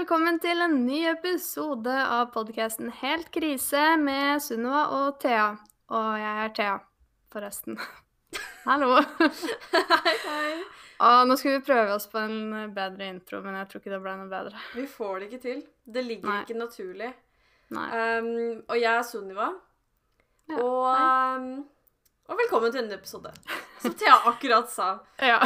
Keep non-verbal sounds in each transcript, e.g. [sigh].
velkommen til en ny episode av podkasten Helt krise med Sunniva og Thea. Og jeg er Thea, forresten. [laughs] Hallo. Hei, hei. [laughs] Og nå skal vi prøve oss på en bedre intro, men jeg tror ikke det ble noe bedre. Vi får det ikke til. Det ligger Nei. ikke naturlig. Um, og jeg er Sunniva. Ja, og, um, og velkommen til en ny episode. Som Thea akkurat sa. [laughs] Ja.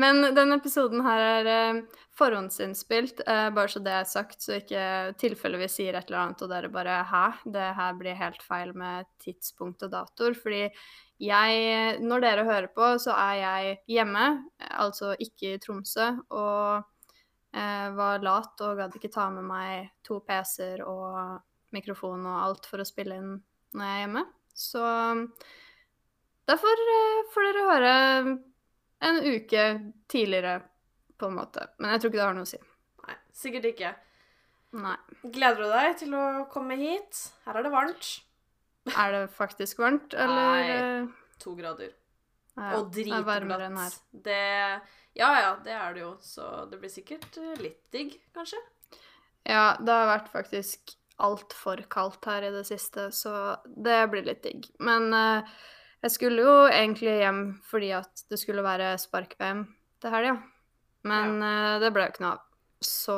Men denne episoden her er eh, forhåndsinnspilt, eh, bare så det er sagt, så ikke tilfelle vi sier et eller annet og dere bare Hæ? Det her blir helt feil med tidspunkt og datoer. Fordi jeg Når dere hører på, så er jeg hjemme, altså ikke i Tromsø, og eh, var lat og gadd ikke ta med meg to PC-er og mikrofon og alt for å spille inn når jeg er hjemme. Så derfor eh, får dere høre en uke tidligere, på en måte. Men jeg tror ikke det har noe å si. Nei, sikkert ikke. Nei. Gleder du deg til å komme hit? Her er det varmt. Er det faktisk varmt, eller? Nei. eh, To grader. ja, og dritglatt. Det Ja ja, det er det jo. Så det blir sikkert eh, litt digg, kanskje. Ja, det har vært faktisk altfor kaldt her i det siste, så det blir litt digg. Men uh, jeg skulle jo egentlig hjem fordi at det skulle være spark-VM til helga. Men eh, det ble jo ikke noe av. Så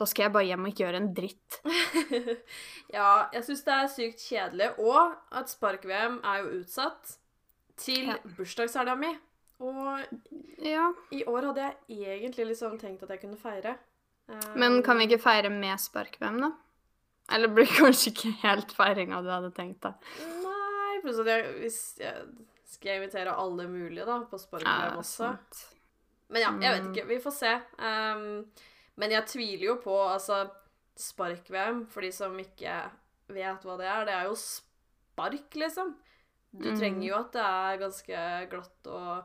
da skal jeg bare hjem og ikke gjøre en dritt. [laughs] ja, jeg syns det er sykt kjedelig. Og at spark-VM er jo utsatt til Ja. bursdagshelga mi. Og Ja. i år hadde jeg egentlig liksom tenkt at jeg kunne feire. Eh, Men kan vi ikke feire med spark-VM, da? Eller blir det [laughs] kanskje ikke helt feiringa du hadde tenkt, da? Nei, plutselig jeg, hvis jeg skal jeg invitere alle mulige da, på spark-VM også. sant. Men ja, jeg vet Mm. ikke. Vi får se. Um, men jeg tviler jo på altså Spark-VM, for de som ikke vet hva det er, det er jo spark, liksom. Du Mm. trenger jo at det er ganske glatt og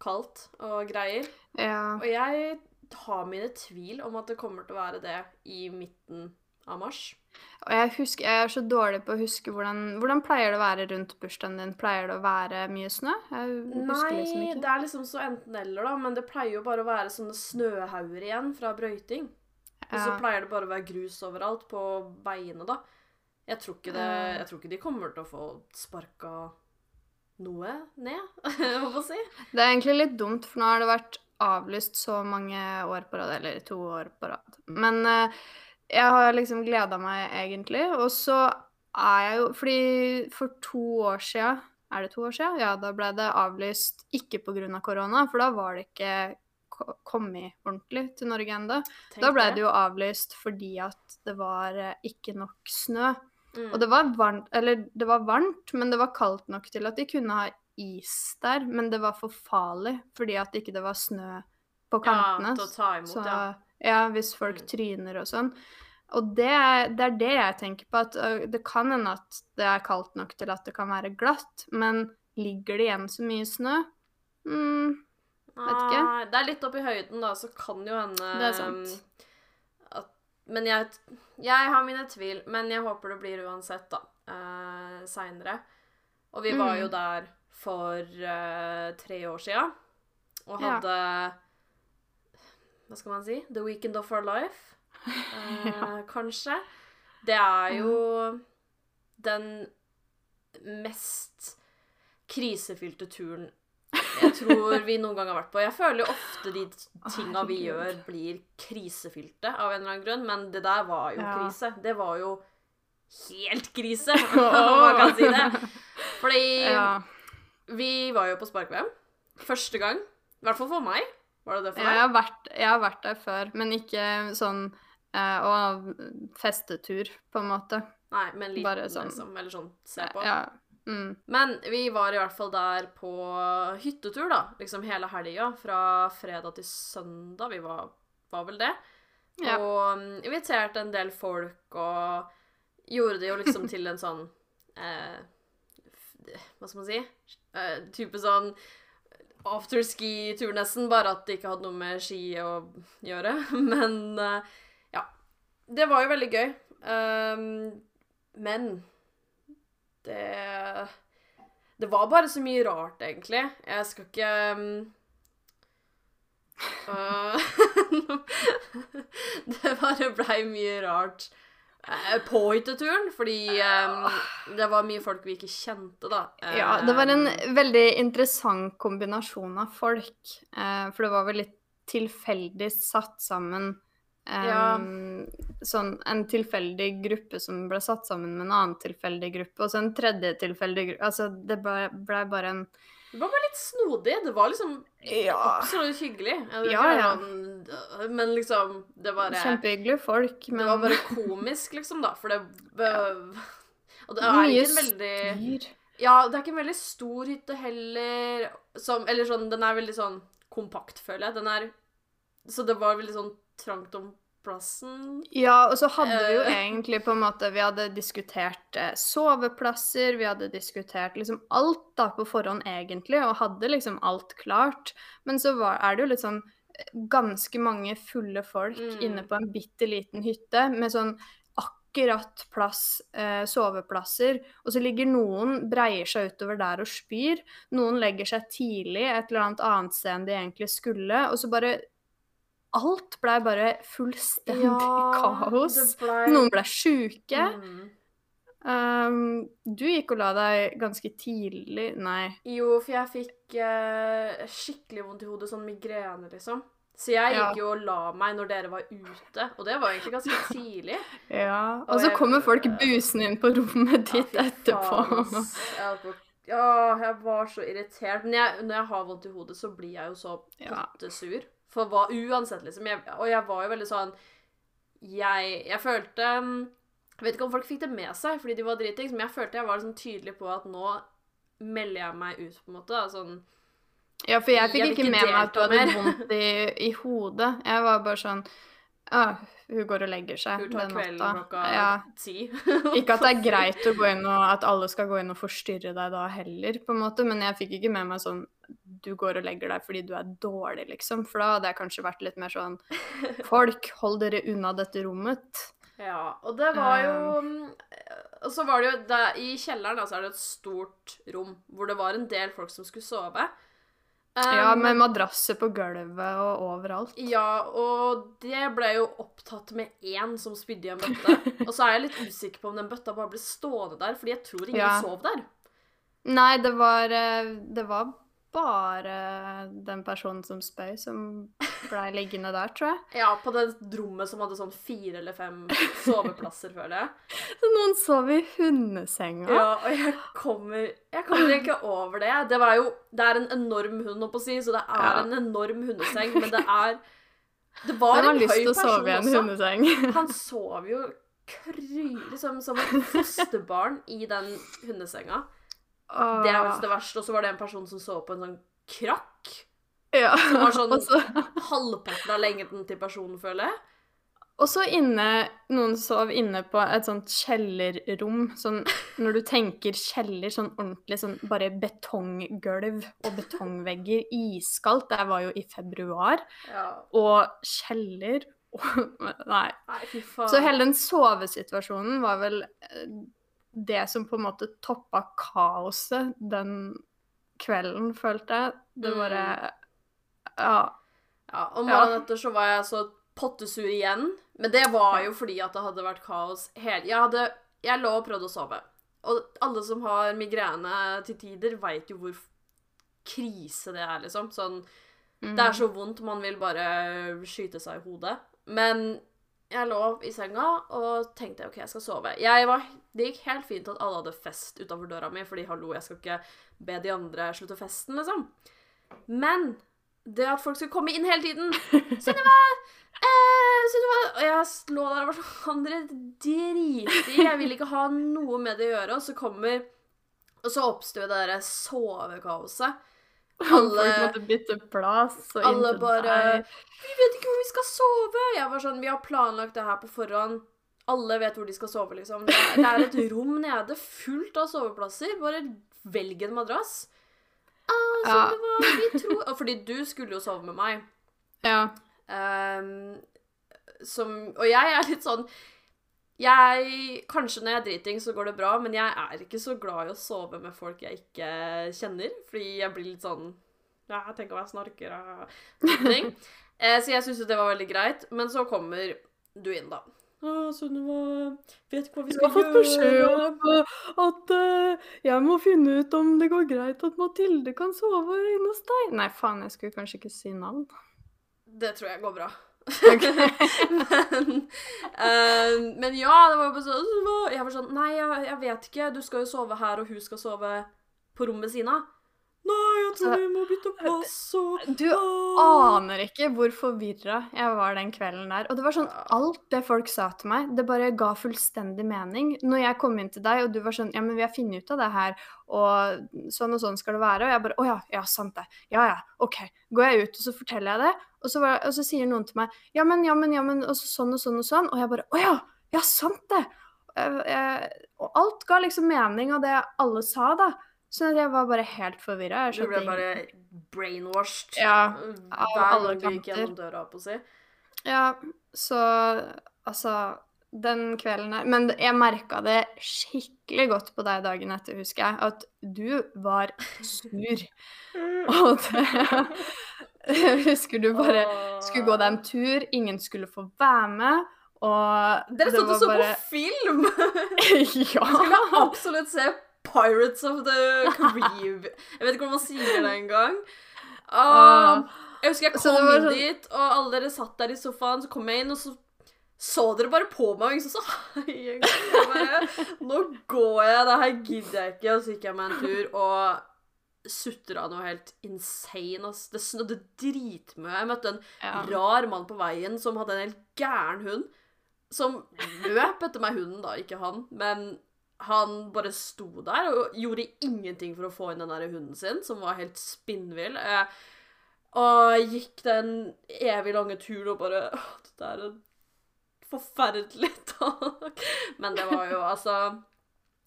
kaldt og greier. Ja. Og jeg har mine tvil om at det kommer til å være det i midten av mars. Og jeg, husker, jeg er så dårlig på å huske hvordan Hvordan pleier det å være rundt bursdagen din? Pleier det å være mye snø? Nei, liksom det er liksom så enten-eller, da. Men det pleier jo bare å være sånne snøhauger igjen fra brøyting. Og så pleier det bare å være grus overalt på veiene, da. Jeg tror ikke, det, jeg tror ikke de kommer til å få sparka noe ned, [laughs] hva å si. Det er egentlig litt dumt, for nå har det vært avlyst så mange år på rad, eller to år på rad. Men eh, jeg har liksom gleda meg, egentlig. Og så er jeg jo Fordi for to år sia Er det to år sia? Ja, da ble det avlyst ikke pga. korona, for da var det ikke kommet ordentlig til Norge ennå. Da ble det jo avlyst fordi at det var eh, ikke nok snø. mm. Og det var varmt, eller det var varmt, men det var kaldt nok til at de kunne ha is der. Men det var for farlig fordi at ikke det var snø på kantene. Ja, til å ta imot, så, ja. ja, hvis folk Mm. tryner og sånn. Og det, det er det jeg tenker på, at det kan hende at det er kaldt nok til at det kan være glatt, men ligger det igjen så mye snø? Mm, vet ikke. Ah, Det er litt opp i høyden, da, så kan jo hende Det er sant. um, At, men jeg, jeg har mine tvil. Men jeg håper det blir uansett, da. Uh, Seinere. Og vi var Mm. jo der for uh, tre år sia og Ja. hadde Hva skal man si? The weekend of our life, eh, [laughs] kanskje. Det er jo den mest krisefylte turen jeg tror vi noen gang har vært på. Jeg føler jo ofte de tinga vi gjør, blir krisefylte av en eller annen grunn, men det der var jo Ja. krise. Det var jo helt krise, [laughs] [laughs] om man kan si det. Fordi ja. vi var jo på spark-VM første gang. I hvert fall for meg. Var det det for Ja, deg? jeg har, vært, jeg har vært der før, men ikke sånn eh, og festetur, på en måte. Nei, men liten, Bare sånn- liksom. Eller sånn se på. Ja. Mm. Men vi var i hvert fall der på hyttetur, da. Liksom hele helga. Fra fredag til søndag. Vi var, var vel det. Ja. Og mm, inviterte en del folk, og gjorde det jo liksom [laughs] til en sånn eh, Hva skal man si? Eh, type sånn afterski-tur, nesten. Bare at det ikke hadde noe med ski å gjøre. [laughs] Men eh. Det var jo veldig gøy. Um, men det Det var bare så mye rart, egentlig. Jeg skal ikke um, uh, [laughs] Det bare blei mye rart eh, på hytteturen, fordi um, det var mye folk vi ikke kjente, da. Ja, det var en veldig interessant kombinasjon av folk. Eh, for det var vel litt tilfeldig satt sammen em, Ja. Sånn en tilfeldig gruppe som ble satt sammen med en annen tilfeldig gruppe, og så en tredje tilfeldig gruppe. Altså, det ble, ble bare en Det var bare litt snodig. Det var liksom Ja. absolutt hyggelig. Ja, ja. om- Men liksom Det var Kjempehyggelige folk, Det var bare komisk, liksom, da, for det Og det er ikke en veldig styr. Ja, det er ikke en veldig stor hytte heller. Som, eller sånn, den er veldig sånn kompakt, føler jeg. Den er Så det var veldig sånn trangt om plassen. Ja, og så hadde vi jo Eh. egentlig på en måte Vi hadde diskutert eh, soveplasser, vi hadde diskutert liksom alt da på forhånd egentlig, og hadde liksom alt klart. Men så var, er det jo litt sånn eh, ganske mange fulle folk Mm. inne på en bitte liten hytte med sånn akkurat plass, eh, soveplasser, og så ligger noen, breier seg utover der og spyr, noen legger seg tidlig et eller annet annet sted enn de egentlig skulle, og så bare Alt blei bare fullstendig kaos. ble- Noen ble sjuke. Mm. Um, du gikk og la deg ganske tidlig Nei. Jo, for jeg fikk uh, skikkelig vondt i hodet, sånn migrene, liksom. Så jeg Ja. gikk jo og la meg når dere var ute, og det var egentlig ganske [laughs] tidlig. Ja. Og Og så jeg- kommer folk busende inn på rommet ditt Ja, etterpå. faen, Ja, jeg var så irritert. Men jeg, når jeg har vondt i hodet, så blir jeg jo så Ja. For hva uansett, liksom. Jeg, og jeg var jo veldig sånn Jeg, jeg følte mm, Jeg vet ikke om folk fikk det med seg fordi de var dritings, men jeg følte jeg var liksom tydelig på at nå melder jeg meg ut, på en måte. da, Sånn Ja, for jeg fikk Jeg ikke ikke med meg at du hadde vondt i, i hodet. Jeg var bare sånn Å, Hun går og legger seg Hun tar den kvelden natta. klokka Ja. ti. [laughs] Ikke at det er [laughs] greit å gå inn og at alle skal gå inn og forstyrre deg da heller, på en måte, men jeg fikk ikke med meg sånn du går og legger deg fordi du er dårlig, liksom. For da hadde jeg kanskje vært litt mer sånn [laughs] Folk, hold dere unna dette rommet. Ja, og det var jo Um. Og så var det jo der, I kjelleren da, så er det et stort rom hvor det var en del folk som skulle sove. Ja, Um, med madrasser på gulvet og overalt. Ja, og det ble jo opptatt med én som spydde i en bøtte. [laughs] Og så er jeg litt usikker på om den bøtta bare ble stående der, fordi jeg tror ingen Ja. sov der. Nei, det var, eh, det var bare den personen som spøy, som blei liggende der, tror jeg. Ja, på det rommet som hadde sånn fire eller fem soveplasser, føler jeg. [laughs] Så noen sov i hundesenga. Ja, og jeg kommer Jeg kommer ikke over det. Det var jo Det er en enorm hund, å si, så det er Ja. en enorm hundeseng, men det er Det var Hvem har en lyst høy til å person sove i en også. hundeseng? [laughs] Han sov jo kry... Liksom som et fosterbarn i den hundesenga. Det er faktisk det verste. Og så var det en person som så på en sånn krakk. Ja. Som var sånn- Også... Halvparten av lengden til personen, føler jeg. Og så inne Noen sov inne på et sånt kjellerrom. Sånn når du tenker kjeller, sånn ordentlig sånn bare betonggulv og betongvegger. Iskaldt. Det var jo i februar. Ja. Og kjeller og [laughs] Nei. Nei, fy faen. Så hele den sovesituasjonen var vel eh, det som på en måte toppa kaoset den kvelden, følte jeg. Det Mm. bare Ja. Ja, og Ja. etter så var jeg så pottesur igjen. Men det var jo fordi at det hadde vært kaos hele Jeg hadde Jeg lå og prøvde å sove. Og alle som har migrene til tider, veit jo hvor krise det er, liksom. Sånn mm. Det er så vondt, man vil bare skyte seg i hodet. Men jeg lå i senga og tenkte OK, jeg skal sove. Jeg var, det gikk helt fint at alle hadde fest utafor døra mi, fordi hallo, jeg skal ikke be de andre slutte festen, liksom. Men det at folk skulle komme inn hele tiden [laughs] Sunniva! Eh, Sunniva! Og jeg lå der og var sånn [laughs] dere driter i. Jeg vil ikke ha noe med det å gjøre. Og så kommer Og så oppstår det derre sovekaoset. [laughs] Folk alle- måtte bytte plass og Alle bare. 'Vi vet ikke hvor vi skal sove.' Jeg var sånn 'Vi har planlagt det her på forhånd. Alle vet hvor de skal sove, liksom. Det er, det er et rom nede fullt av soveplasser. Bare velg en madrass. Ah, Ja. det var vi tror fordi du skulle jo sove med meg. Ja. Um, som Og jeg er litt sånn jeg, Kanskje når jeg er driting, så går det bra, men jeg er ikke så glad i å sove med folk jeg ikke kjenner. Fordi jeg blir litt sånn Ja, tenk om jeg snorker og ting. Eh, så jeg syns jo det var veldig greit. Men så kommer du inn, da. Å, Sunniva, vet hva vi Jeg har fått beskjed om at uh, jeg må finne ut om det går greit at Mathilde kan sove inne hos deg. Nei, faen, jeg skulle kanskje ikke si navn. Det tror jeg går bra. Okay. [laughs] men, uh, men ja, det var jo bare sånn Jeg var sånn Nei, jeg, jeg vet ikke. Du skal jo sove her, og hun skal sove på rommet ved siden av. Nei, jeg tror vi må bytte plass og Du aner ikke hvor forvirra jeg var den kvelden der. Og det var sånn, alt det folk sa til meg, det bare ga fullstendig mening. Når jeg kom inn til deg, og du var sånn Ja, men vi har funnet ut av det her, og sånn og sånn skal det være. Og jeg bare Å ja, ja, sant det. Ja ja, OK. Går jeg ut, og så forteller jeg det, og så, var, og så sier noen til meg Ja, men, ja, men, ja, men, og så sånn og sånn og sånn. Og jeg bare Å ja, ja, sant det. Jeg, jeg, og alt ga liksom mening av det alle sa, da. Så jeg var bare helt forvirra. Du ble bare brainwashed Ja, hver alle gang du gikk gjennom døra, på å si. Ja, så altså Den kvelden her Men jeg merka det skikkelig godt på deg dagen etter, husker jeg, at du var sur. [laughs] Og det [laughs] husker du bare skulle gå deg en tur, ingen skulle få være med, og Dere det satt og så bare- på film! [laughs] Ja! Skulle absolutt se Pirates of the Caribbean. Jeg vet ikke hvordan man sier det engang. Ah, jeg husker jeg kom inn sånn- dit, og alle dere satt der i sofaen, så kom jeg inn, og så så dere bare på meg, og så sa [laughs] hei bare, Nå går jeg, det her gidder jeg ikke. Og så gikk jeg meg en tur og sutra noe helt insane. ass. Det snødde dritmye. Jeg møtte en ja. rar mann på veien som hadde en helt gæren hund. Som løp etter meg, hunden, da, ikke han. Men han bare sto der og gjorde ingenting for å få inn den der hunden sin, som var helt spinnvill. Eh, Og gikk den evig lange turen og bare å, dette er en forferdelig dag. Men det var jo altså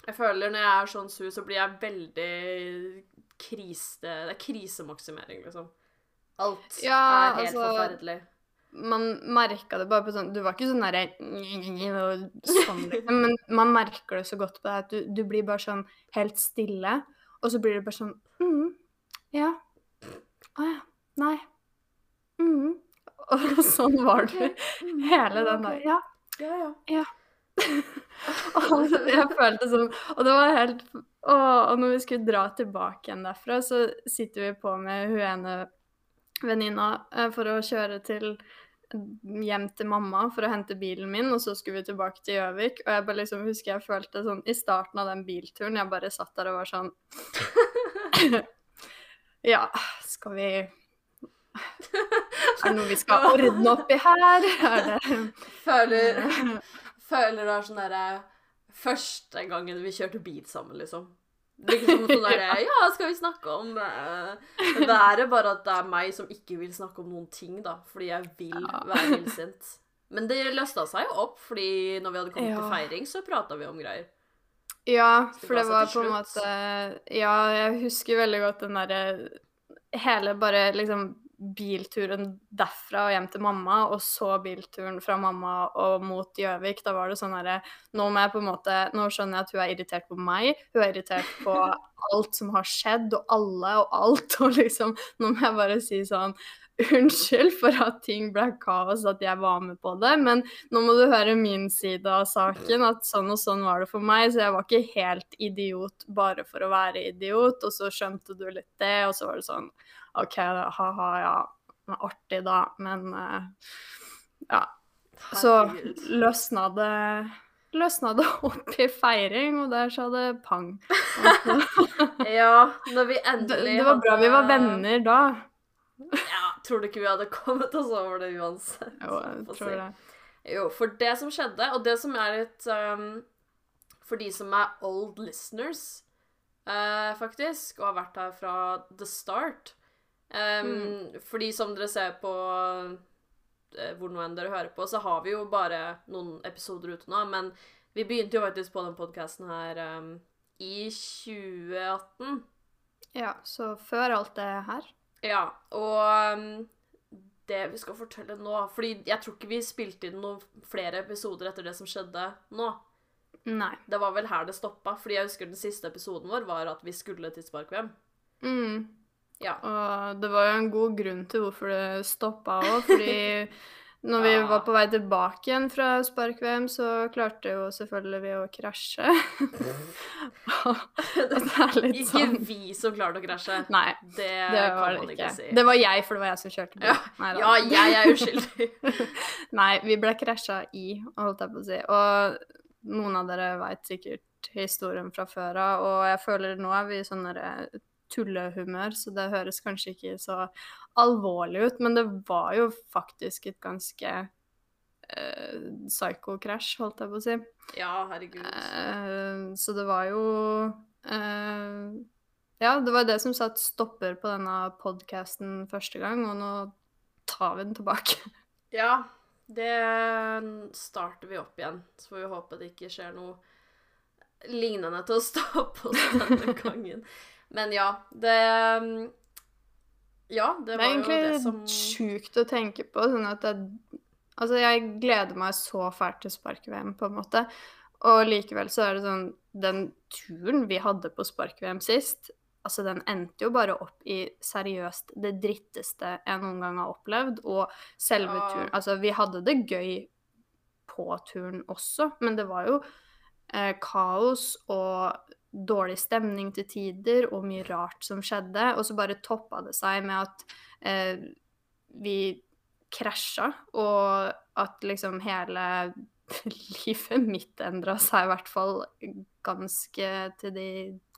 Jeg føler når jeg er sånn sur, så blir jeg veldig krise... Det er krisemaksimering, liksom. Alt Ja, er helt altså- forferdelig. Man merka det bare på sånn Du var ikke sånn derre [laughs] sånn, liksom, Men man merker det så godt på deg at du, du blir bare sånn helt stille, og så blir det bare sånn mm, Ja. Å ja. Nei. Mm. [laughs] Og sånn var du hele den dagen. Ja. Ja, ja. [laughs] Og jeg følte sånn Og det var helt og, Og når vi skulle dra tilbake igjen derfra, så sitter vi på med hun ene venninna eh, for å kjøre til hjem til mamma for å hente bilen min, og så skulle vi tilbake til Gjøvik. Og jeg bare liksom husker jeg følte sånn I starten av den bilturen, jeg bare satt der og var sånn [laughs] Ja, skal vi Er det noe vi skal ordne opp i her? Er det Føler, [laughs] føler det er sånn derre Første gangen vi kjørte bil sammen, liksom. Liksom sånn der, [laughs] Ja, skal vi snakke om uh, Det er bare at det er meg som ikke vil snakke om noen ting, da. Fordi jeg vil Ja. være illsint. Men det løsta seg jo opp, fordi når vi hadde kommet til feiring, så prata vi om greier. Ja, for det var på en måte Ja, jeg husker veldig godt den derre Hele bare liksom bilturen derfra og hjem til mamma, og så bilturen fra mamma og mot Gjøvik. Da var det sånn herre Nå må jeg på en måte Nå skjønner jeg at hun er irritert på meg. Hun er irritert på alt som har skjedd, og alle og alt, [laughs] og liksom Nå må jeg bare si sånn Unnskyld for at ting ble kaos, at jeg var med på det, men nå må du høre min side av saken, at sånn og sånn var det for meg, så jeg var ikke helt idiot bare for å være idiot, og så skjønte du litt det, og så var det sånn OK, ha-ha, ja, det artig da, men uh, ja. Så løsna det løsna det opp i feiring, og der sa det pang. [laughs] Ja, når vi endelig det var bra vi var venner da. Ja, tror du ikke vi hadde kommet oss over det uansett? Jo, jeg tror si. det. Jo, for det som skjedde, og det som er litt um, For de som er old listeners, uh, faktisk, og har vært her fra the start um, Fordi som dere ser på eh, hvor nå enn dere hører på, så har vi jo bare noen episoder ute nå. Men vi begynte jo faktisk på den podkasten her um, i 2018. Ja, så før alt det her. Ja, og um, det vi skal fortelle nå Fordi jeg tror ikke vi spilte inn noen flere episoder etter det som skjedde nå. Nei. Det var vel her det stoppa, fordi jeg husker den siste episoden vår var at vi skulle til Sparkvem. Mm. Ja. Og det var jo en god grunn til hvorfor det stoppa òg, fordi [laughs] når vi var på vei tilbake igjen fra Spark-VM, så klarte jo selvfølgelig vi å krasje. [laughs] det er litt sånn Ikke vi som klarte å krasje. Nei, Det, det kan var man ikke ikke. si. Det var jeg, for det var jeg som kjørte bil. Ja. Ja, jeg er uskyldig. [laughs] Nei, vi ble krasja i, holdt jeg på å si. Og noen av dere veit sikkert historien fra før av, og jeg føler nå er vi sånn derre tullehumør, så det høres kanskje ikke så alvorlig ut, men det var jo faktisk et ganske uh, psycho-krasj, holdt jeg på å si. Ja, herregud. Uh, så det var jo uh, Ja, det var det som satt stopper på denne podkasten første gang, og nå tar vi den tilbake. Ja, det starter vi opp igjen. Så får vi håpe det ikke skjer noe lignende til å stoppe på denne [laughs] gangen. Men ja, det Ja, det Det var jo det som det er egentlig sjukt å tenke på. Sånn at jeg, altså jeg gleder meg så fælt til spark-VM, på en måte. Og likevel så er det sånn Den turen vi hadde på spark-VM sist, altså den endte jo bare opp i seriøst det dritteste jeg noen gang har opplevd. Og selve Ja. turen Altså, vi hadde det gøy på turen også, men det var jo eh, kaos og dårlig stemning til tider og mye rart som skjedde. Og så bare toppa det seg med at eh, vi krasja, og at liksom hele [laughs] livet mitt endra seg i hvert fall ganske til de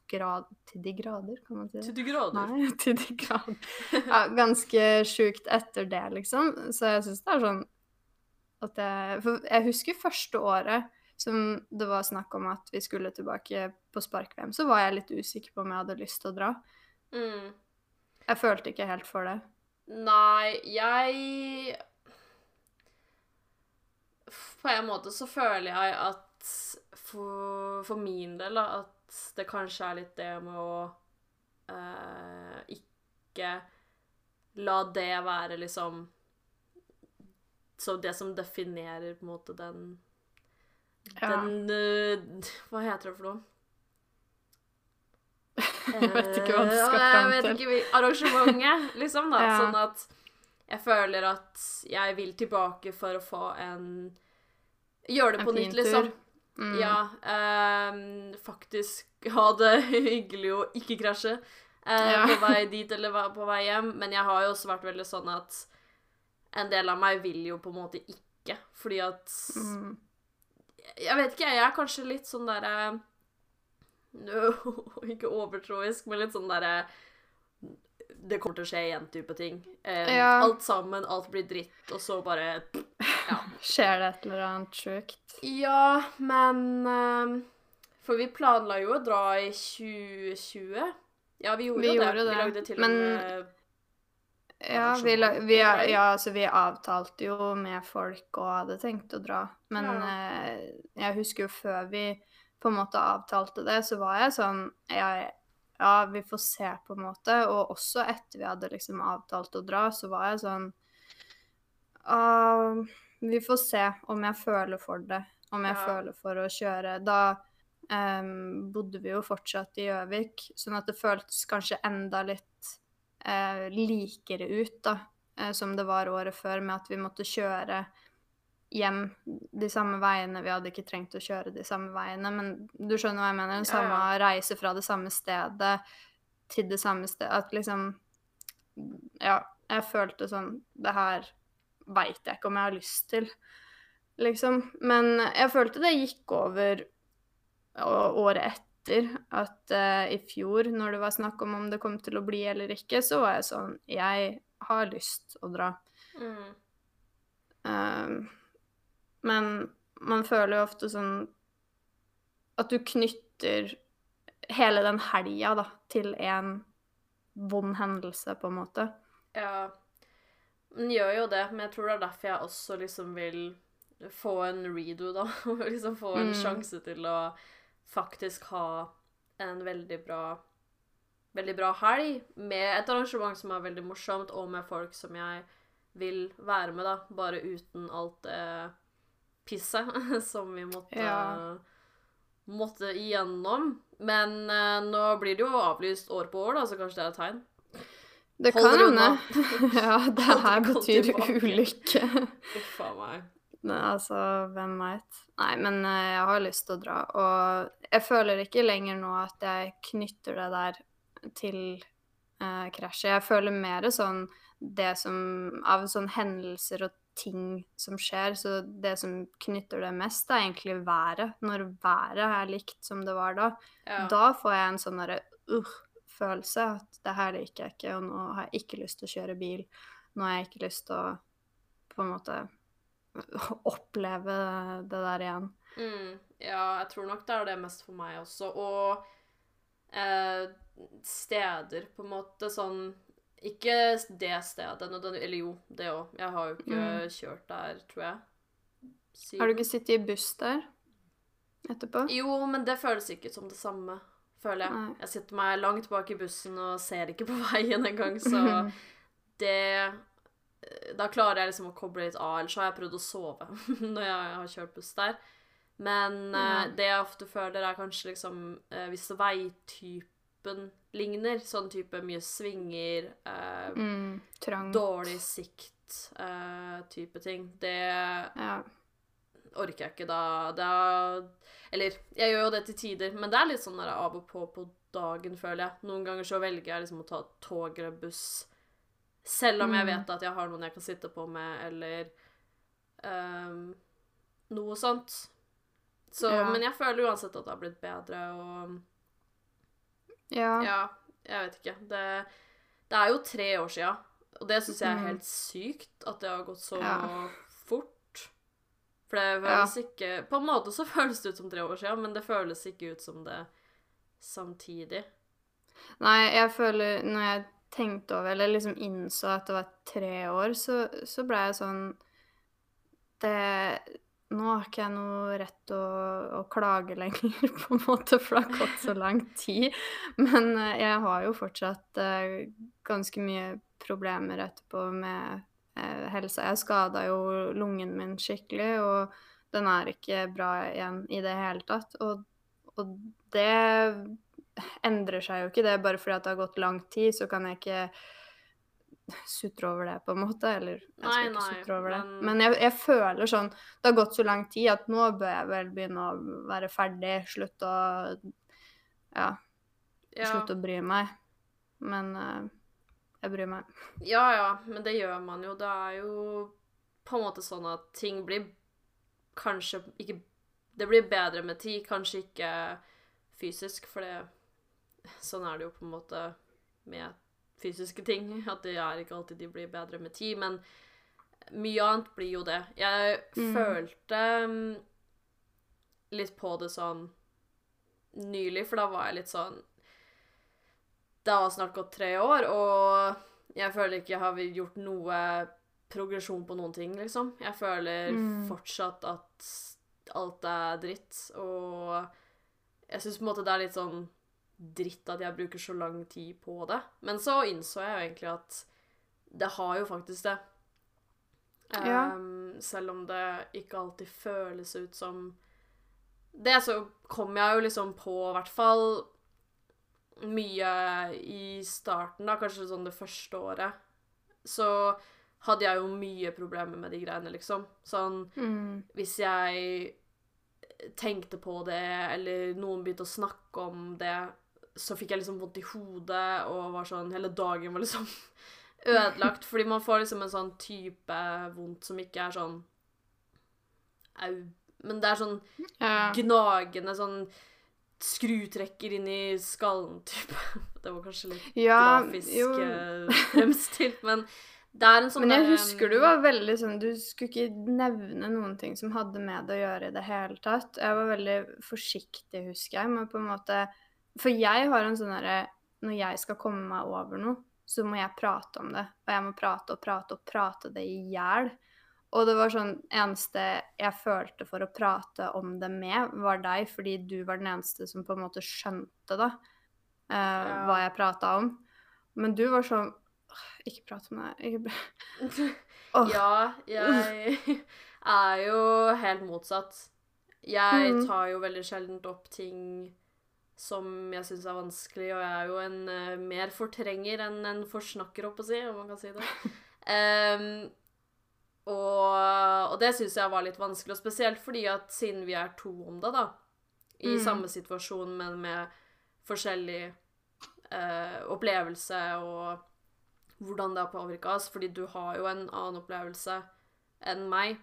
grad... Til de grader, kan man si det? Til de grader. Nei, [laughs] til de grader. [laughs] Ja, ganske sjukt etter det, liksom. Så jeg syns det er sånn at jeg For jeg husker første året som det var snakk om at vi skulle tilbake på spark-VM, så var jeg litt usikker på om jeg hadde lyst til å dra. Mm. Jeg følte ikke helt for det. Nei, jeg På en måte så føler jeg at for, for min del, da, at det kanskje er litt det med å eh, ikke la det være liksom Så det som definerer på en måte den Ja. Den uh, Hva heter det for noe? [laughs] Jeg vet ikke hva du skal Eh, fram Jeg vet til. ikke, Arrangementet, liksom, da. [laughs] Ja. Sånn at jeg føler at jeg vil tilbake for å få en Gjøre det En på nytt, liksom. Mm. Ja. Um, faktisk ha det [laughs] hyggelig å ikke krasje eh, Ja. på vei dit eller på vei hjem. Men jeg har jo også vært veldig sånn at en del av meg vil jo på en måte ikke, fordi at Mm. Jeg vet ikke, jeg er kanskje litt sånn derre [laughs] Ikke overtroisk, men litt sånn derre Det kommer til å skje igjen-type ting. Um, Ja. Alt sammen, alt blir dritt, og så bare Ja. [laughs] Skjer det et eller annet sjukt? Ja, men um, For vi planla jo å dra i 2020. Ja, vi gjorde Vi jo det. gjorde det, Vi lagde til og med Ja, vi, vi, ja, altså vi avtalte jo med folk og hadde tenkt å dra. Men Ja. eh, jeg husker jo før vi på en måte avtalte det, så var jeg sånn jeg, Ja, vi får se, på en måte. Og også etter vi hadde liksom avtalt å dra, så var jeg sånn uh, Vi får se om jeg føler for det. Om jeg Ja. føler for å kjøre. Da um, bodde vi jo fortsatt i Gjøvik, sånn at det føltes kanskje enda litt eh, likere ut, da, eh, som det var året før, med at vi måtte kjøre hjem de samme veiene. Vi hadde ikke trengt å kjøre de samme veiene, men du skjønner hva jeg mener? Den samme ja. reise fra det samme stedet til det samme stedet. At liksom Ja, jeg følte sånn Det her veit jeg ikke om jeg har lyst til, liksom. Men jeg følte det gikk over året etter at uh, i fjor, når det var snakk om om det kom til å bli eller ikke, så var jeg sånn Jeg har lyst å dra. mm. Um, men man føler jo ofte sånn at du knytter hele den helga da, til en vond hendelse, på en måte. Ja. Den gjør jo det, men jeg tror det er derfor jeg også liksom vil få en redo, da. [laughs] Liksom få en Mm. sjanse til å faktisk ha en veldig bra Veldig bra helg med et arrangement som er veldig morsomt, og med folk som jeg vil være med, da. Bare uten alt det pisset [laughs] som vi måtte Ja. Måtte igjennom. Men eh, nå blir det jo avlyst år på år, da, så kanskje det er et tegn. Det Hold kan hende. [laughs] ja, det her betyr ulykke. Uff a meg. Men altså, hvem veit. Nei, men eh, jeg har lyst til å dra. Og jeg føler ikke lenger nå at jeg knytter det der til eh, krasjet. Jeg føler mer sånn det som Av sånn hendelser og ting som skjer, så det som knytter det mest, er egentlig været. Når været er likt som det var da. Ja. Da får jeg en sånn derre uh-følelse. At det her liker jeg ikke, og nå har jeg ikke lyst til å kjøre bil. Nå har jeg ikke lyst til å på en måte [laughs] oppleve det der igjen. Mm, ja, jeg tror nok det er det mest for meg også. Og eh, steder, på en måte, sånn Ikke det stedet Eller jo, det òg. Jeg har jo ikke Mm. kjørt der, tror jeg. Siden. Har du ikke sittet i buss der etterpå? Jo, men det føles ikke som det samme, føler jeg. Nei. Jeg sitter meg langt bak i bussen og ser ikke på [laughs] veien engang, så [laughs] det Da klarer jeg liksom å koble litt av, ellers har jeg prøvd å sove [laughs] når jeg har kjørt buss der. Men mm. Det jeg ofte føler, er kanskje liksom eh, Hvis veitypen ligner, sånn type mye svinger, eh, Mm, dårlig sikt, eh, type ting, det Ja. orker jeg ikke da. da Eller, jeg gjør jo det til tider, men det er litt sånn der av og på på dagen, føler jeg. Noen ganger så velger jeg liksom å ta tog eller buss, selv om jeg Mm. vet at jeg har noen jeg kan sitte på med, eller um, noe sånt. Så, Ja. Men jeg føler uansett at det har blitt bedre, og ja. ja, jeg vet ikke. Det, det er jo tre år sia, og det syns jeg er Mm. helt sykt at det har gått så Ja. fort. For det føles ikke På en måte så [laughs] føles det ut som tre år sia, men det føles ikke ut som det samtidig. Nei, jeg føler Når jeg tenkte over, eller liksom innså at det var tre år, så, så ble jeg sånn Det Nå har ikke jeg noe rett å, å klage lenger, [laughs] på en måte, for det har gått så lang tid. Men eh, jeg har jo fortsatt eh, ganske mye problemer etterpå med eh, helsa. Jeg skada jo lungen min skikkelig, og den er ikke bra igjen i det hele tatt. Og, og det endrer seg jo ikke det bare fordi at det har gått lang tid, så kan jeg ikke sutre over det, på en måte. Eller jeg skal Nei, ikke sutre over det. men- Men jeg, jeg føler sånn Det har gått så lang tid at nå bør jeg vel begynne å være ferdig. Slutte å Ja, Ja. slutte å bry meg. Men uh, jeg bryr meg. ja ja, men det gjør man jo. Det er jo på en måte sånn at ting blir kanskje ikke Det blir bedre med tid, kanskje ikke fysisk, for det Sånn er det jo på en måte med fysiske ting. At det er ikke alltid de blir bedre med tid. Men mye annet blir jo det. Jeg Mm. følte mm, litt på det sånn nylig, for da var jeg litt sånn Det har snart gått tre år, og jeg føler ikke jeg har gjort noe progresjon på noen ting, liksom. Jeg føler Mm. fortsatt at alt er dritt, og jeg syns på en måte det er litt sånn dritt at jeg bruker så lang tid på det. Men så innså jeg jo egentlig at det har jo faktisk det. Ja. Um, selv om det ikke alltid føles ut som det, så kom jeg jo liksom på, i hvert fall mye i starten, da, kanskje sånn det første året, så hadde jeg jo mye problemer med de greiene, liksom. Sånn Mm. hvis jeg tenkte på det, eller noen begynte å snakke om det, så fikk jeg liksom vondt i hodet, og var sånn Hele dagen var liksom [laughs] ødelagt. Fordi man får liksom en sånn type vondt som ikke er sånn Au. Men det er sånn Ja. gnagende sånn skrutrekker inn i skallen, type. [laughs] Det var kanskje litt ja grafisk jo. eh, fremstilt, men det er en sånn Men jeg der, husker du var veldig sånn Du skulle ikke nevne noen ting som hadde med det å gjøre i det hele tatt. Jeg var veldig forsiktig, husker jeg, med på en måte For jeg har en sånn herre Når jeg skal komme meg over noe, så må jeg prate om det. Og jeg må prate og prate og prate det i hjel. Og det var sånn eneste jeg følte for å prate om det med, var deg, fordi du var den eneste som på en måte skjønte da, eh, hva jeg prata om. Men du var sånn Ikke prat om det. Ikke [laughs] Åh. Ja, jeg er jo helt motsatt. Jeg Mhm. tar jo veldig sjeldent opp ting som jeg syns er vanskelig, og jeg er jo en uh, mer fortrenger enn en forsnakker, opp å si, om man kan si det. Um, [laughs] og, og det syns jeg var litt vanskelig, og spesielt fordi at siden vi er to om det, da, i Mm. samme situasjon, men med forskjellig uh, opplevelse og hvordan det har påvirka oss, fordi du har jo en annen opplevelse enn meg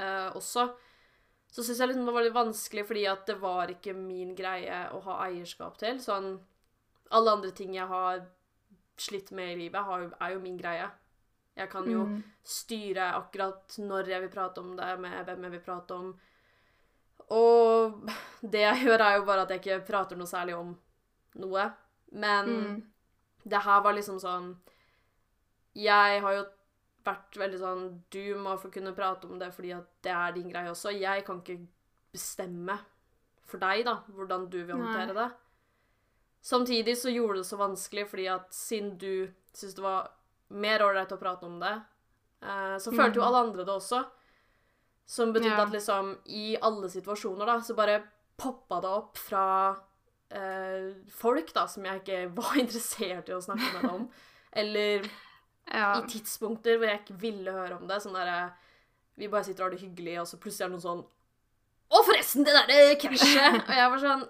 uh, også, så syns jeg liksom det var litt vanskelig fordi at det var ikke min greie å ha eierskap til. Sånn Alle andre ting jeg har slitt med i livet, har, er jo min greie. Jeg kan jo Mm. styre akkurat når jeg vil prate om det, med hvem jeg vil prate om. Og det jeg gjør, er jo bare at jeg ikke prater noe særlig om noe. Men Mm. det her var liksom sånn Jeg har jo vært veldig sånn Du må få kunne prate om det fordi at det er din greie også. Jeg kan ikke bestemme for deg, da, hvordan du vil håndtere det. Samtidig så gjorde det så vanskelig fordi at siden du syntes det var mer ålreit å prate om det, eh, så følte jo Mhm. alle andre det også. Som betydde Ja. at liksom i alle situasjoner da, så bare poppa det opp fra eh, folk da, som jeg ikke [laughs] var interessert i å snakke med deg om. Eller Ja. i tidspunkter hvor jeg ikke ville høre om det. Sånn derre Vi bare sitter og har det hyggelig, og så plutselig er det noen sånn Å, forresten, det derre krasjet! Og jeg var sånn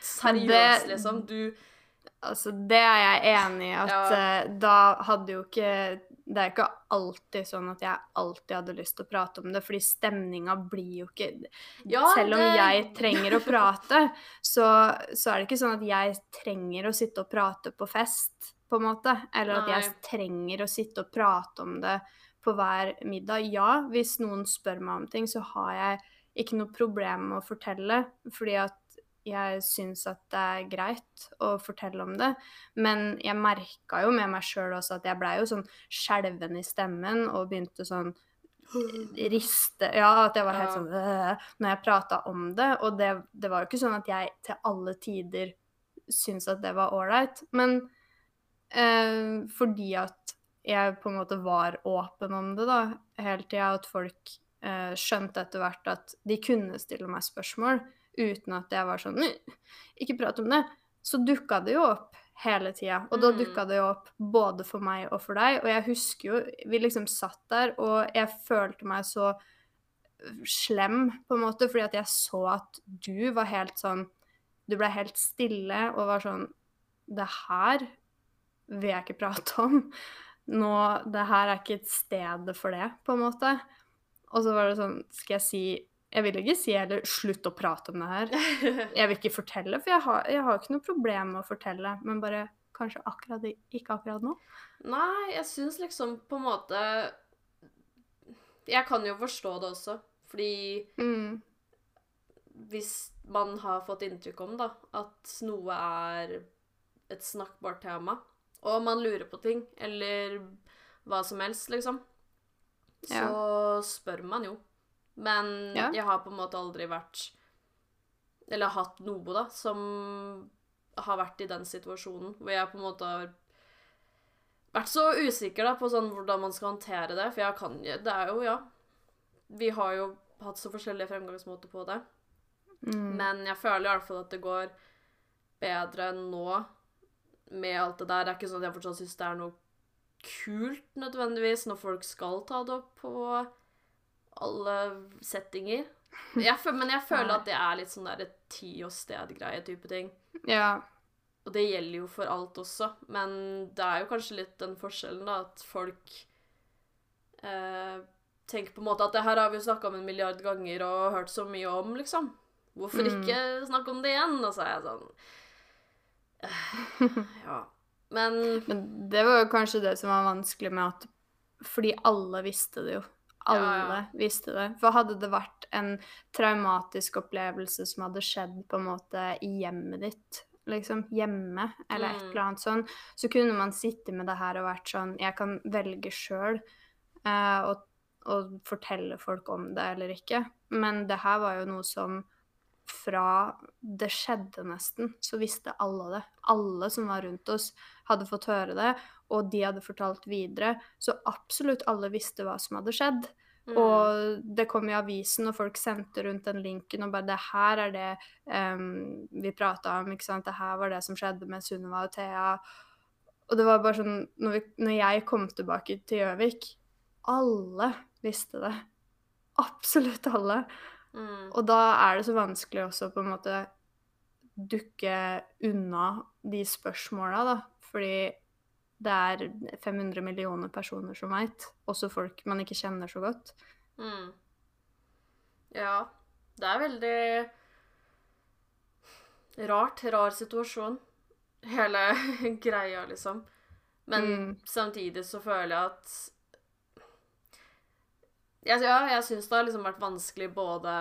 Seriøst, Det- liksom. Du Altså, det er jeg enig i, at Ja. eh, da hadde jo ikke Det er ikke alltid sånn at jeg alltid hadde lyst til å prate om det, fordi stemninga blir jo ikke Ja, Selv om det- jeg trenger å prate, så, så er det ikke sånn at jeg trenger å sitte og prate på fest, på en måte. Eller at jeg trenger å sitte og prate om det på hver middag. Ja, hvis noen spør meg om ting, så har jeg ikke noe problem med å fortelle, fordi at jeg syns at det er greit å fortelle om det. Men jeg merka jo med meg sjøl også at jeg blei jo sånn skjelven i stemmen og begynte sånn [gasps] riste Ja, at jeg var helt sånn øh, når jeg prata om det. Og det, det var jo ikke sånn at jeg til alle tider syntes at det var ålreit. Men eh, fordi at jeg på en måte var åpen om det da, hele tida, at folk eh, skjønte etter hvert at de kunne stille meg spørsmål uten at jeg var sånn Ikke prat om det. Så dukka det jo opp hele tida. Og da Mm. dukka det jo opp både for meg og for deg. Og jeg husker jo Vi liksom satt der, og jeg følte meg så slem, på en måte, fordi at jeg så at du var helt sånn Du ble helt stille og var sånn Det her vil jeg ikke prate om. Nå, det her er ikke et sted for det, på en måte. Og så var det sånn Skal jeg si Jeg vil ikke si heller 'slutt å prate om det her'. [laughs] Jeg vil ikke fortelle, for jeg har, jeg har ikke noe problem med å fortelle, men bare kanskje akkurat ikke akkurat nå. Nei, jeg syns liksom på en måte Jeg kan jo forstå det også, fordi Mm. hvis man har fått inntrykk om da, at noe er et snakkbart tema, og man lurer på ting, eller hva som helst, liksom, så spør man jo. Men Ja. jeg har på en måte aldri vært Eller hatt noe, da, som har vært i den situasjonen hvor jeg på en måte har vært så usikker da, på sånn hvordan man skal håndtere det. For jeg kan jo Det er jo, ja Vi har jo hatt så forskjellige fremgangsmåter på det. Mm. Men jeg føler i hvert fall at det går bedre nå med alt det der. Det er ikke sånn at jeg fortsatt syns det er noe kult nødvendigvis når folk skal ta det opp på alle settinger. Jeg føler, men jeg føler at det er litt sånn der tid og sted-greie type ting. Ja. Og det gjelder jo for alt også, men det er jo kanskje litt den forskjellen, da, at folk eh, tenker på en måte at det her har vi jo snakka om en milliard ganger og hørt så mye om, liksom. Hvorfor Mm. ikke snakke om det igjen? Og så er jeg sånn [sighs] Ja. Men Men det var jo kanskje det som var vanskelig med at Fordi alle visste det jo. Alle Ja, ja. visste det. For hadde det vært en traumatisk opplevelse som hadde skjedd på en måte i hjemmet ditt, liksom hjemme, eller et Mm. eller annet sånn, så kunne man sitte med det her og vært sånn Jeg kan velge sjøl eh, å, å fortelle folk om det eller ikke. Men det her var jo noe som fra det skjedde nesten, så visste alle det. Alle som var rundt oss, hadde fått høre det, og de hadde fortalt videre. Så absolutt alle visste hva som hadde skjedd. Mm. Og det kom i avisen, og folk sendte rundt den linken og bare 'Det her er det um, vi prata om', ikke sant. 'Det her var det som skjedde med Sunniva og Thea'. Og det var bare sånn Når, vi, når jeg kom tilbake til Gjøvik Alle visste det. Absolutt alle. Mm. Og da er det så vanskelig også på en måte dukke unna de spørsmåla, da. Fordi det er 500 millioner personer som veit. Også folk man ikke kjenner så godt. Mm. Ja. Det er veldig rart. Rar situasjon. Hele [laughs] greia, liksom. Men Mm. samtidig så føler jeg at jeg, Ja, jeg syns det har liksom vært vanskelig både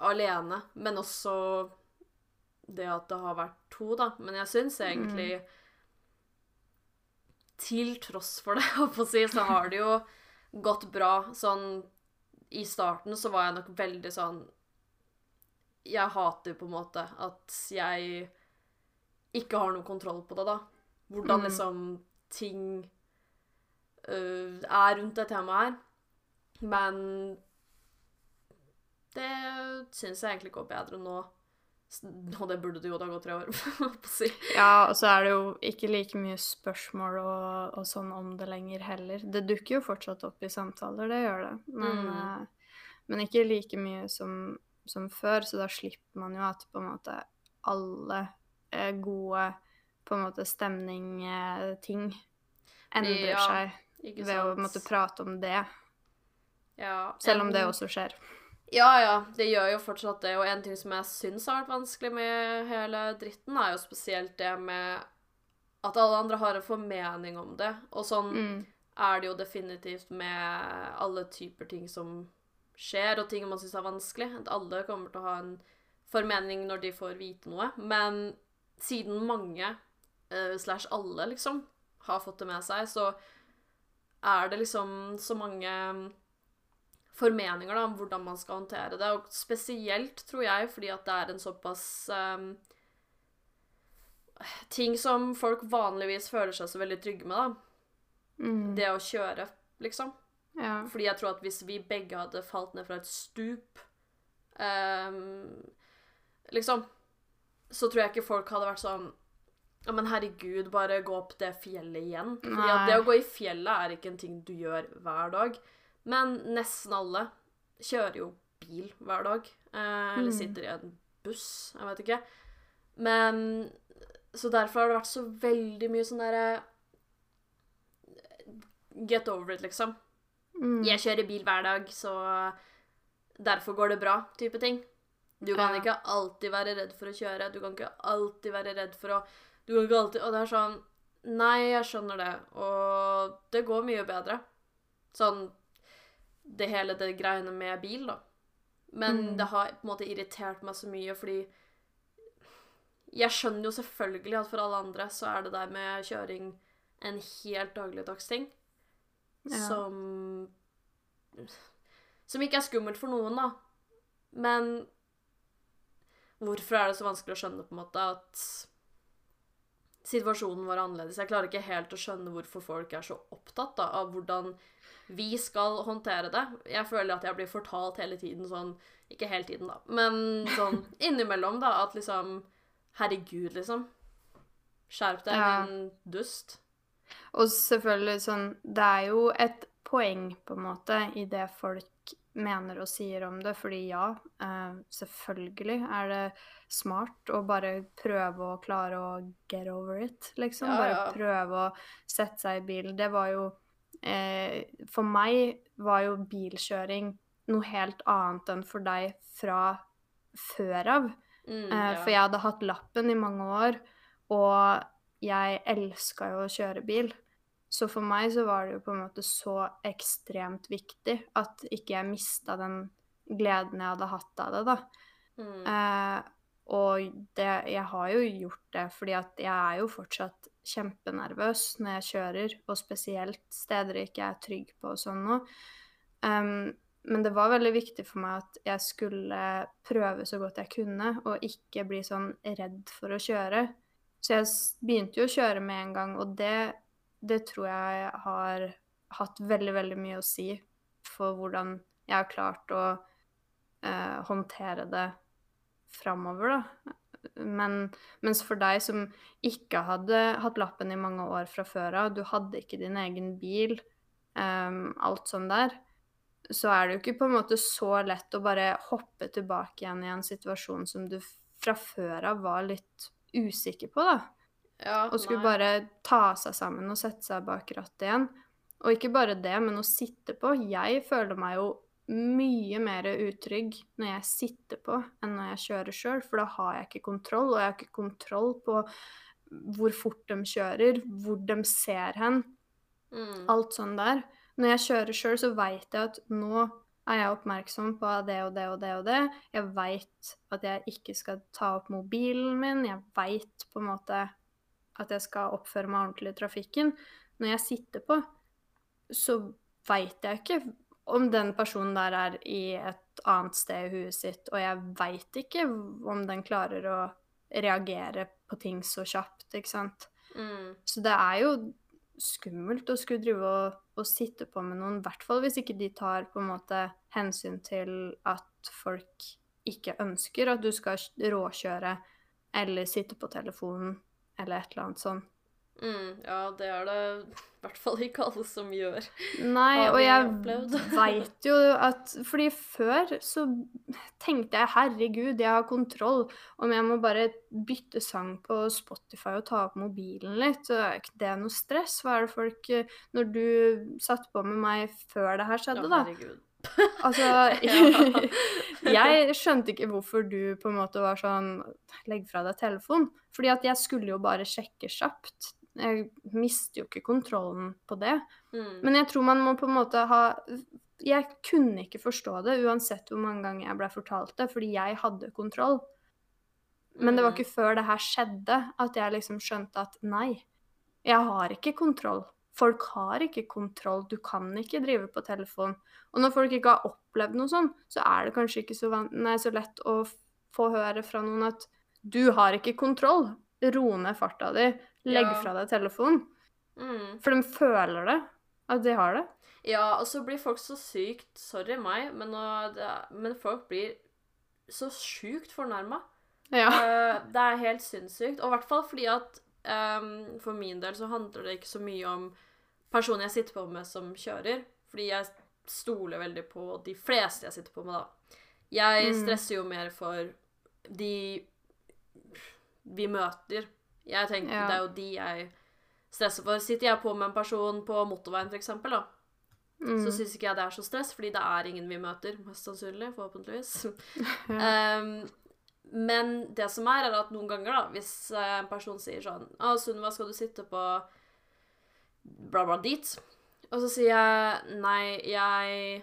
alene, men også det at det har vært to, da. Men jeg syns egentlig Til tross for det, [laughs] holdt på å si, så har det jo gått bra. Sånn I starten så var jeg nok veldig sånn Jeg hater på en måte at jeg ikke har noe kontroll på det, da. Hvordan Mm. liksom ting uh, er rundt det temaet her. Men det syns jeg egentlig går bedre nå. Og det burde det jo da gå tre år, [laughs] si. Ja, og så er det jo ikke like mye spørsmål og, og sånn om det lenger heller. Det dukker jo fortsatt opp i samtaler, det gjør det. Men, Mm. eh, men ikke like mye som, som før, så da slipper man jo at på en måte alle eh, gode på en måte stemning-ting endrer Ja, seg ved å måtte prate om det, Ja, selv om det også skjer. Ja, ja, det gjør jo fortsatt det. Og en ting som jeg syns har vært vanskelig med hele dritten, er jo spesielt det med at alle andre har en formening om det. Og sånn Mm. er det jo definitivt med alle typer ting som skjer, og ting man syns er vanskelig. At alle kommer til å ha en formening når de får vite noe. Men siden mange, uh, slash alle, liksom, har fått det med seg, så er det liksom så mange formeninger da, om hvordan man skal håndtere det. Og spesielt, tror jeg, fordi at det er en såpass um, Ting som folk vanligvis føler seg så veldig trygge med, da. Mm. Det å kjøre, liksom. Ja. Fordi jeg tror at hvis vi begge hadde falt ned fra et stup um, Liksom Så tror jeg ikke folk hadde vært sånn Ja, men herregud, bare gå opp det fjellet igjen. Fordi det å gå i fjellet er ikke en ting du gjør hver dag. Men nesten alle kjører jo bil hver dag. Eh, eller Mm. sitter i en buss. Jeg vet ikke. Men Så derfor har det vært så veldig mye sånn derre Get over it, liksom. Mm. Jeg kjører bil hver dag, så derfor går det bra, type ting. Du kan Ja. ikke alltid være redd for å kjøre. Du kan ikke alltid være redd for å Du kan ikke alltid Og det er sånn Nei, jeg skjønner det, og det går mye bedre. Sånn Det hele det greiene med bil, da. Men Mm. det har på en måte irritert meg så mye, fordi Jeg skjønner jo selvfølgelig at for alle andre så er det der med kjøring en helt dagligdags ting Ja. som Som ikke er skummelt for noen, da. Men hvorfor er det så vanskelig å skjønne på en måte at situasjonen var annerledes? Jeg klarer ikke helt å skjønne hvorfor folk er så opptatt da, av hvordan vi skal håndtere det. Jeg føler at jeg blir fortalt hele tiden sånn Ikke hele tiden, da, men sånn [laughs] innimellom, da, at liksom Herregud, liksom. Skjerp deg, Ja. din dust. Og selvfølgelig sånn Det er jo et poeng, på en måte, i det folk mener og sier om det. Fordi ja, eh, selvfølgelig er det smart å bare prøve å klare å get over it, liksom. Ja, Bare ja. prøve å sette seg i bilen. Det var jo eh, For meg var jo bilkjøring noe helt annet enn for deg fra før av. Mm, Eh, ja. For jeg hadde hatt lappen i mange år, og jeg elska jo å kjøre bil. Så for meg så var det jo på en måte så ekstremt viktig at ikke jeg mista den gleden jeg hadde hatt av det, da. Mm. Eh, og det, jeg har jo gjort det fordi at jeg er jo fortsatt kjempenervøs når jeg kjører, og spesielt steder jeg ikke er trygg på og sånn noe. Um, men det var veldig viktig for meg at jeg skulle prøve så godt jeg kunne, og ikke bli sånn redd for å kjøre. Så jeg begynte jo å kjøre med en gang, og det, det tror jeg har hatt veldig, veldig mye å si for hvordan jeg har klart å eh, håndtere det framover, da. Men mens for deg som ikke hadde hatt lappen i mange år fra før av, du hadde ikke din egen bil, um, alt sånn der, så er det jo ikke på en måte så lett å bare hoppe tilbake igjen i en situasjon som du fra før av var litt usikker på, da. Ja, Og skulle nei. bare ta seg sammen og sette seg bak rattet igjen. Og ikke bare det, men å sitte på. Jeg føler meg jo mye mer utrygg når jeg sitter på enn når jeg kjører sjøl, for da har jeg ikke kontroll, og jeg har ikke kontroll på hvor fort de kjører, hvor de ser hen, Mm. alt sånn der. Når jeg kjører sjøl, så veit jeg at nå er jeg oppmerksom på det og det og det og det. Jeg veit at jeg ikke skal ta opp mobilen min. Jeg veit på en måte at jeg skal oppføre meg ordentlig i trafikken. Når jeg sitter på, så veit jeg ikke om den personen der er i et annet sted i huet sitt, og jeg veit ikke om den klarer å reagere på ting så kjapt, ikke sant. Mm. Så det er jo skummelt å skulle drive og, og sitte på med noen, i hvert fall hvis ikke de tar på en måte hensyn til at folk ikke ønsker at du skal råkjøre eller sitte på telefonen eller et eller annet sånt. Mm. Ja, det er det i hvert fall ikke alle som gjør. Nei, og jeg [laughs] veit jo at Fordi før så tenkte jeg herregud, jeg har kontroll. Om jeg må bare bytte sang på Spotify og ta opp mobilen litt, så er ikke det noe stress. Hva er det folk eh, Når du satt på med meg før det her skjedde, Ja, da herregud. Altså [laughs] Jeg skjønte ikke hvorfor du på en måte var sånn Legg fra deg telefonen. Fordi at jeg skulle jo bare sjekke kjapt. Jeg mister jo ikke kontrollen på det. Mm. Men jeg tror man må på en måte ha Jeg kunne ikke forstå det uansett hvor mange ganger jeg ble fortalt det, fordi jeg hadde kontroll. Men det var Mm. ikke før det her skjedde at jeg liksom skjønte at nei, jeg har ikke kontroll. Folk har ikke kontroll. Du kan ikke drive på telefon. Og når folk ikke har opplevd noe sånn, så er det kanskje ikke så, nei, så lett å få høre fra noen at du har ikke kontroll. Ro ned farta di. Legg Ja. fra deg telefonen. Mm. For de føler det. At de har det. Ja, og så blir folk så sykt Sorry meg, men, det, men folk blir så sjukt fornærma. Ja. Eh, det er helt sinnssykt. Og i hvert fall fordi at ehm, for min del så handler det ikke så mye om personen jeg sitter på med som kjører. Fordi jeg stoler veldig på de fleste jeg sitter på med, da. Jeg Mm. stresser jo mer for de vi møter. Jeg tenker Ja. Det er jo de jeg stresser for. Sitter jeg på med en person på motorveien, eksempel, da, Mm. så syns ikke jeg det er så stress, fordi det er ingen vi møter, mest sannsynlig, forhåpentligvis. [laughs] Um, men det som er, er at noen ganger, da, hvis eh, en person sier sånn Å, Sunniva, skal du sitte på bla, bla, dit? Og så sier jeg nei, jeg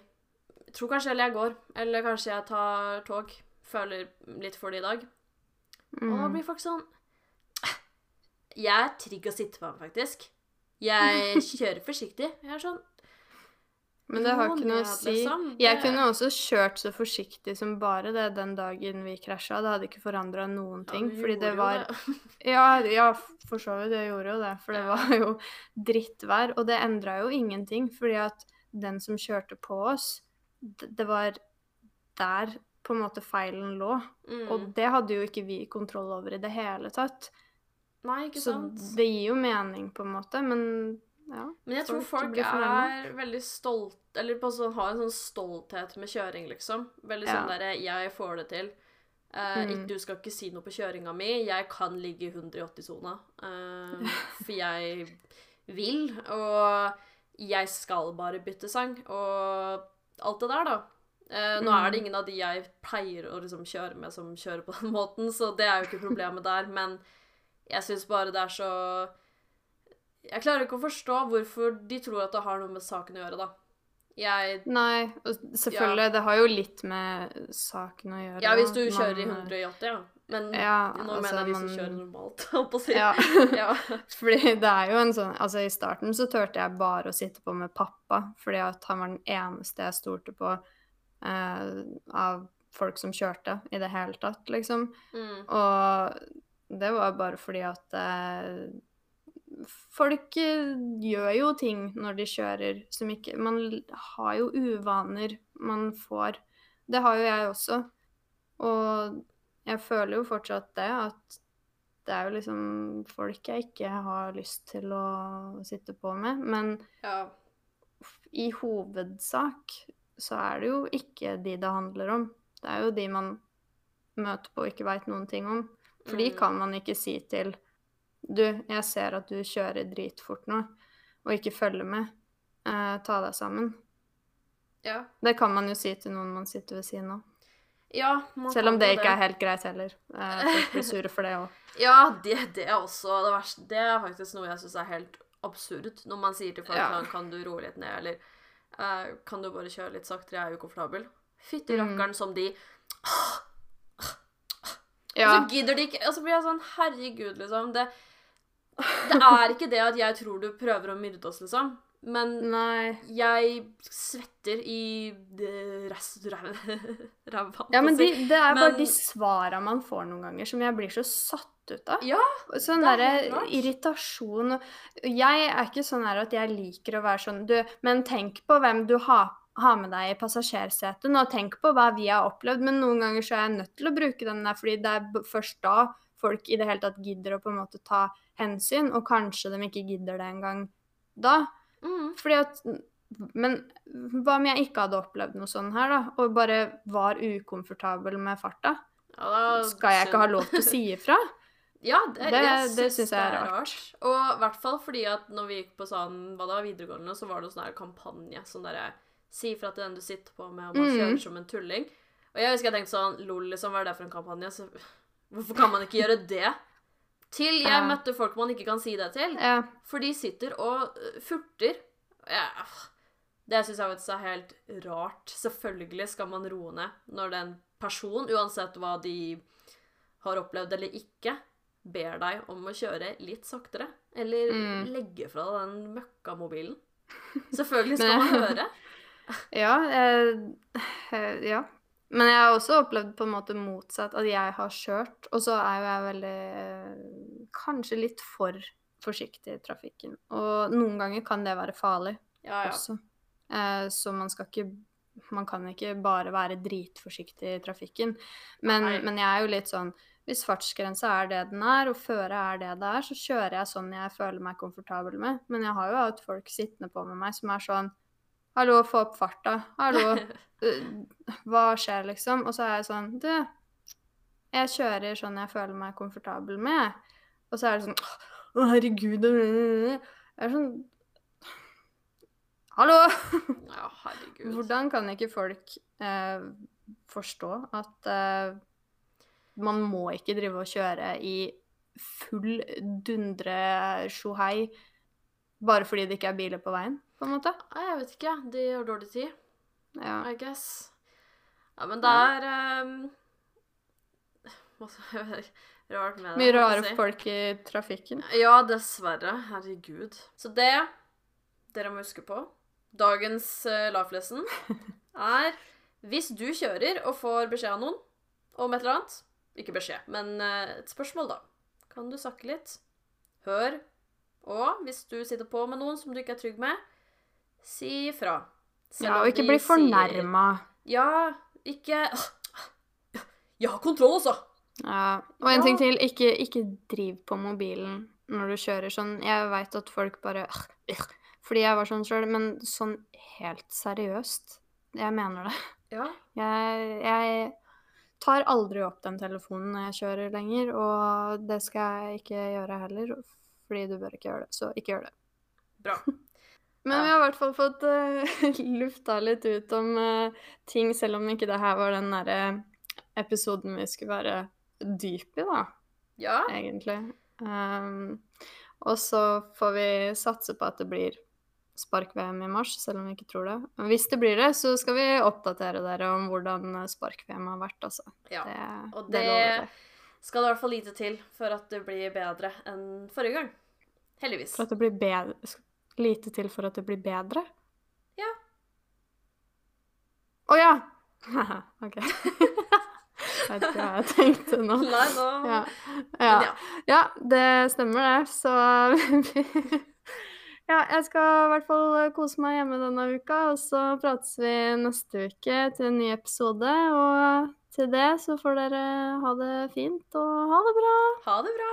tror kanskje jeg går. Eller kanskje jeg tar tog. Føler litt for det i dag. Og da Mm. blir folk sånn Jeg er trygg å sitte på, faktisk. Jeg kjører forsiktig. Jeg er sånn Men det har ikke noe å si. Jeg kunne også kjørt så forsiktig som bare det den dagen vi krasja. Det hadde ikke forandra noen ting. Ja, fordi det var det. [laughs] ja, ja, for så vidt. Jeg gjorde jo det. For det var jo drittvær. Og det endra jo ingenting. Fordi at den som kjørte på oss, det var der på en måte feilen lå. Mm. Og det hadde jo ikke vi kontroll over i det hele tatt. Nei, ikke Så sant? det gir jo mening, på en måte. Men ja. Men jeg tror Folk er veldig stolt Eller på sånn, har en sånn stolthet med kjøring, liksom. Veldig Ja. sånn derre 'Jeg får det til'. Uh, Mm. Du skal ikke si noe på kjøringa mi. Jeg kan ligge i 180-sona. Uh, [laughs] for jeg vil. Og jeg skal bare bytte sang. Og alt det der, da. Uh, nå er det Mm. ingen av de jeg pleier å liksom kjøre med, som kjører på den [laughs] måten, så det er jo ikke problemet der. Men jeg syns bare det er så Jeg klarer ikke å forstå hvorfor de tror at det har noe med saken å gjøre, da. Jeg Nei, selvfølgelig, det har jo litt med saken å gjøre. Ja, hvis du kjører kjører i Man- 180, ja. Men Ja, nå altså, mener jeg hvis du kjører normalt, [laughs] holdt på å si. Ja. [laughs] ja. [laughs] Fordi det er jo en sånn Altså, i starten så turte jeg bare å sitte på med pappa, fordi at han var den eneste jeg stolte på eh, av folk som kjørte i det hele tatt, liksom. Mm. Og det var bare fordi at eh, folk eh, gjør jo ting når de kjører som ikke Man har jo uvaner man får. Det har jo jeg også. Og jeg føler jo fortsatt det, at det er jo liksom folk jeg ikke har lyst til å sitte på med. Men Ja. i hovedsak så er det jo ikke de det handler om. Det er jo de man møter på og ikke veit noen ting om. For de Mm. kan man ikke si til Du, jeg ser at du kjører dritfort nå, og ikke følger med. Eh, ta deg sammen. Ja. Det kan man jo si til noen man sitter ved siden av. ja Selv om det ikke ikke er helt greit heller. Eh, folk blir sure for det òg. [laughs] Ja, det, det er også det verste. Det er faktisk noe jeg syns er helt absurd. Når man sier til folk Ja. sånn, kan du roe litt ned, eller eh, kan du bare kjøre litt saktere, jeg er ukomfortabel. Fytti Mm. rakkeren som de Ja. Og så gidder de ikke Og så blir jeg sånn Herregud, liksom. Det, det er ikke det at jeg tror du prøver å myrde oss, liksom. Men Nei. jeg svetter i [laughs] ræva. Ja, men de, det er bare de svara man får noen ganger, som jeg blir så satt ut av. Ja, Sånn er derre irritasjon og Jeg er ikke sånn her at jeg liker å være sånn Du, men tenk på hvem du har, har med deg i passasjersetet nå. Tenk på hva vi har opplevd. Men noen ganger så er jeg nødt til å bruke den der, fordi det er først da folk i det hele tatt gidder å på en måte ta hensyn, og kanskje de ikke gidder det engang da. mm, Fordi at Men hva om jeg ikke hadde opplevd noe sånn her, da, og bare var ukomfortabel med farta? ja Skal jeg ikke ha lov til å si ifra? [laughs] Ja, det, Det- det syns jeg er rart. Og i hvert fall fordi at når vi gikk på sånn, hva da, videregående, så var det sånn her kampanje. Sånn derre Si ifra til den du sitter på med og man Mm. kjører som en tulling. Og jeg husker jeg tenkte sånn Lol, liksom, hva er det for en kampanje? Så, hvorfor kan man ikke gjøre det? Til jeg møtte folk man ikke kan si det til. Ja. For de sitter og øh, furter. Ja, det syns jeg faktisk er helt rart. Selvfølgelig skal man roe ned når den person, uansett hva de har opplevd eller ikke, ber deg om å kjøre litt saktere. Eller Mm. legge fra deg den møkkamobilen. [laughs] Selvfølgelig skal man høre. [laughs] Ja, eh, eh, ja. Men jeg har også opplevd på en måte motsatt, at jeg har kjørt, og så er jo jeg veldig eh, Kanskje litt for forsiktig i trafikken. Og noen ganger kan det være farlig Ja, ja. også. Eh, så man skal ikke Man kan ikke bare være dritforsiktig i trafikken. Men, men jeg er jo litt sånn Hvis fartsgrensa er det den er, og føret er det det er, så kjører jeg sånn jeg føler meg komfortabel med. Men jeg har jo hatt folk sittende på med meg som er sånn Hallo, få opp farta. Hallo. øh, [laughs] Hva skjer, liksom? Og så er jeg sånn Du, jeg kjører sånn jeg føler meg komfortabel med. Og så er det sånn Å, herregud. Jeg er sånn Hallo! ja, herregud. Hvordan kan ikke folk eh, forstå at eh, man må ikke drive og kjøre i full dundre sjohei bare fordi det ikke er biler på veien, på en måte? Jeg vet ikke. De har dårlig tid. Ja. I guess. Ja, men det er um, Rart med det. Mye rare si. folk i trafikken. Ja, dessverre. Herregud. Så det dere må huske på Dagens uh, life lesson [laughs] er hvis du kjører og får beskjed av noen om et eller annet Ikke beskjed, men uh, et spørsmål, da. Kan du sakke litt? Hør. Og hvis du sitter på med noen som du ikke er trygg med, si ifra. Ja, og ikke bli fornærma. Ja, ikke Jeg har kontroll, altså! Ja. Og en Ja. ting til, ikke, ikke driv på mobilen når du kjører sånn. Jeg veit at folk bare Fordi jeg var sånn sjøl, men sånn helt seriøst. Jeg mener det. Ja. Jeg, jeg tar aldri opp den telefonen når jeg kjører lenger, og det skal jeg ikke gjøre heller, fordi du bør ikke gjøre det. Så ikke gjør det. Bra. Men vi har i hvert fall fått uh, [laughs] lufta litt ut om uh, ting, selv om ikke det her var den derre episoden vi skulle være dyp i, da, Ja. egentlig. Um, og så får vi satse på at det blir spark-VM i mars, selv om vi ikke tror det. Men hvis det blir det, så skal vi oppdatere dere om hvordan spark-VM har vært, altså. ja. Det, Og det det skal det i hvert fall lite til for at det blir bedre enn forrige gang. Heldigvis. For at det blir bedre Lite til for at det blir bedre? Ja. Å ja! [laughs] OK. Jeg vet ikke hva jeg tenkte nå. Nei, nå Ja. Ja. ja. ja, det stemmer det. Så [laughs] Ja, jeg skal i hvert fall kose meg hjemme denne uka, og så prates vi neste uke til en ny episode. Og til det så får dere ha det fint og ha det bra. Ha det bra!